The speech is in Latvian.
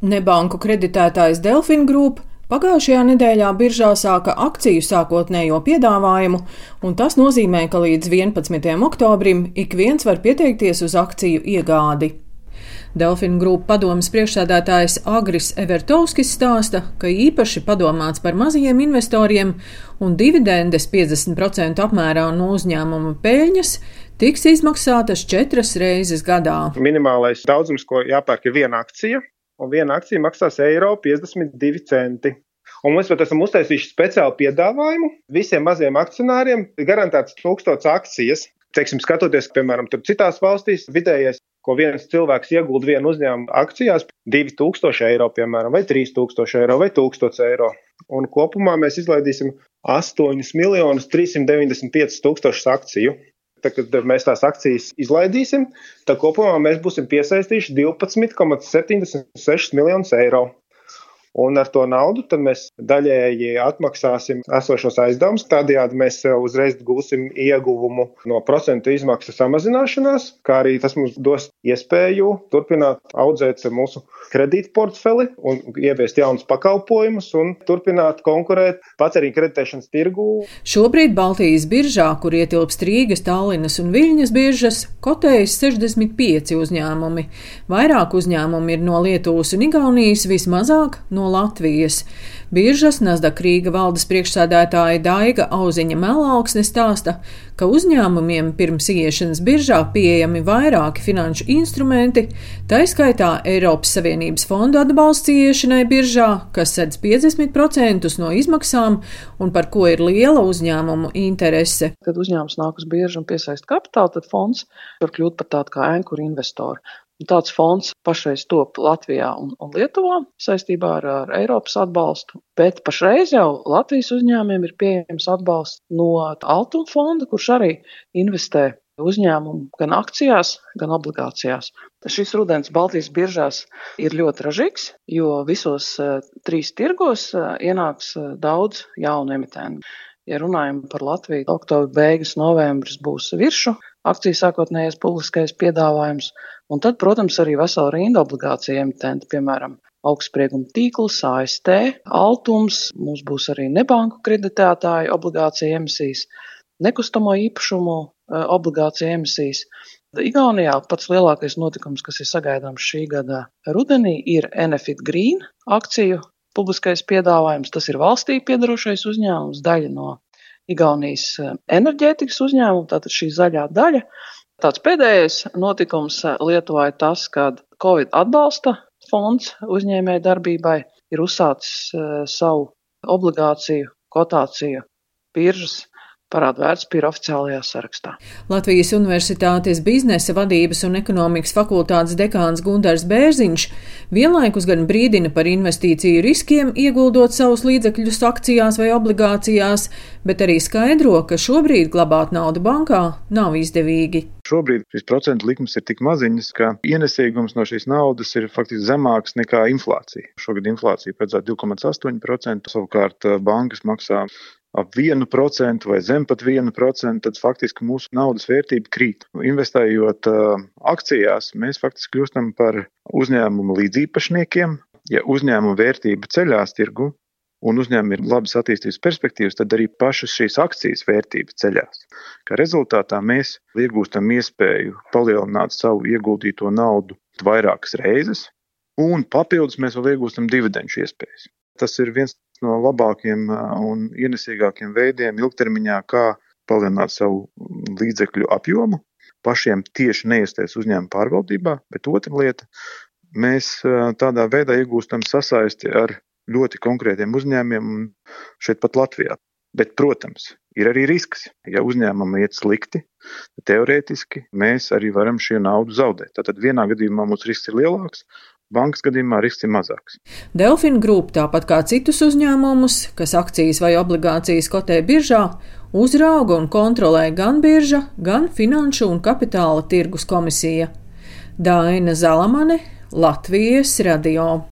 Nebanku kreditētājs Delfin Group Pagājušajā nedēļā biržā sāka akciju sākotnējo piedāvājumu, un tas nozīmē, ka līdz 11. oktobrim ik viens var pieteikties uz akciju iegādi. Delfina grupu padomas priekšsēdētājs Agris Evertovskis stāsta, ka īpaši padomāts par mazajiem investoriem un dividendes 50% apmērā no uzņēmuma peļņas tiks izmaksātas četras reizes gadā. Minimālais daudzums, ko jāpērk, ir viena akcija un viena akcija maksās eiro 52 centi. Un mēs pat esam uztaisījuši speciālu piedāvājumu visiem maziem akcionāriem. Garantēts tūkstots akcijas. Teiksim, skatoties, piemēram, citās valstīs, vidējais, ko viens cilvēks iegulda vienu uzņēmumu akcijās, 2000 eiro, piemēram, vai 3000 eiro, vai 1000 eiro. Un kopumā mēs izlaidīsim 8 miljonus 395 tūkstošus akciju. Tad, kad mēs tās akcijas izlaidīsim, tad kopumā mēs būsim piesaistījuši 12,76 miljonus eiro. Un ar to naudu mēs daļēji atmaksāsim esošos aizdevumus. Tādējādi mēs uzreiz gūsim ieguvumu no procentu izmaksu samazināšanās, kā arī tas mums dos iespēju turpināt audzēt mūsu kredītportfeli un ieviest jaunus pakalpojumus un turpināt konkurēt patēriņa kreditēšanas tirgū. Šobrīd Baltijas biržā, kur ietilpst Rīgas, Tallinas un Viļņas biržas, kotējas 65 uzņēmumi. Vairāk uzņēmumi ir no Lietuvas un Igaunijas, vismazāk no no Latvijas. Biržas Nasdaq Rīga valdes priekšsādātāja Daiga Auziņa Melauksne stāsta, ka uzņēmumiem pirms ieiešanas biržā pieejami vairāki finanšu instrumenti, tā izskaitā Eiropas Savienības fondu atbalsts ieiešanai biržā, kas sedz 50% no izmaksām un par ko ir liela uzņēmumu interese. Kad uzņēmums nāk uz biržu un piesaist kapitālu, tad fonds var kļūt par tādu kā ankuru investoru. Tāds fonds pašreiz top Latvijā un, un Lietuvā saistībā ar, ar Eiropas atbalstu, bet pašreiz jau Latvijas uzņēmumiem ir pieejams atbalsts no Altuma fonda, kurš arī investē uzņēmumu gan akcijās, gan obligācijās. Šis rudens Baltijas biržās ir ļoti ražīgs, jo visos uh, trīs tirgos uh, ienāks uh, daudz jaunu emitentu. Ja runājam par Latviju, oktobra beigas, novembris būs virsmu akciju sākotnējais publiskais piedāvājums, un tad, protams, arī vesela rinda obligāciju emitenti, piemēram, augstsprieguma tīkls, AST, Altums, mums būs arī nebanku kreditētāju obligāciju emisijas, nekustamo īpašumu e, obligāciju emisijas. Igaunijā pats lielākais notikums, kas ir sagaidāms šī gada rudenī, ir Enefit Green akciju publiskais piedāvājums. Tas ir valstī piedarošais uzņēmums, daļa no Igaunijas eh, enerģētikas uzņēmumu, tātad šī zaļā daļa. Tāds pēdējais notikums eh, Lietuvā ir tas, kad Covid atbalsta fonds uzņēmēja darbībai ir uzsācis eh, savu obligāciju kotāciju biržas parādu vērtspapīra oficiālajā sarakstā. Latvijas Universitātes biznesa vadības un ekonomikas fakultātes dekāns Gundars Bērziņš vienlaikus gan brīdina par investīciju riskiem, ieguldot savus līdzekļus akcijās vai obligācijās, bet arī skaidro, ka šobrīd glabāt naudu bankā nav izdevīgi. Šobrīd šīs procentu likmes ir tik maziņas, ka ienesīgums no šīs naudas ir faktiski zemāks nekā inflācija. Šogad inflācija paredzēta 2,8%, savukārt eh, bankas maksā ap 1% vai zem pat 1%, tad faktiski mūsu naudas vērtība krīt. Investējot uh, akcijās, mēs faktiski kļūstam par uzņēmumu līdzīpašniekiem. Ja uzņēmuma vērtība ceļās tirgu un uzņēmumam ir labas attīstības perspektīvas, tad arī pašas šīs akcijas vērtība ceļās. Kā rezultātā mēs iegūstam iespēju palielināt savu ieguldīto naudu vairākas reizes, un papildus mēs vēl iegūstam dividendžu iespējas. Tas ir viens no labākiem un ienesīgākiem veidiem ilgtermiņā, kā palielināt savu līdzekļu apjomu, pašiem tieši neiesties uzņēmuma pārvaldībā, bet otra lieta, mēs tādā veidā iegūstam sasaisti ar ļoti konkrētiem uzņēmumiem šeit pat Latvijā. Bet, protams, ir arī risks. Ja uzņēmumam iet slikti, tad teorētiski mēs arī varam šī naudu zaudēt. Tātad vienā gadījumā mums risks ir lielāks, bankas gadījumā risks ir mazāks. Delfina Group, tāpat kā citus uzņēmumus, kas akcijas vai obligācijas kotē biržā, uzrauga un kontrolē gan birža, gan Finanšu un kapitāla tirgus komisija. Daina Zalamane, Latvijas radio.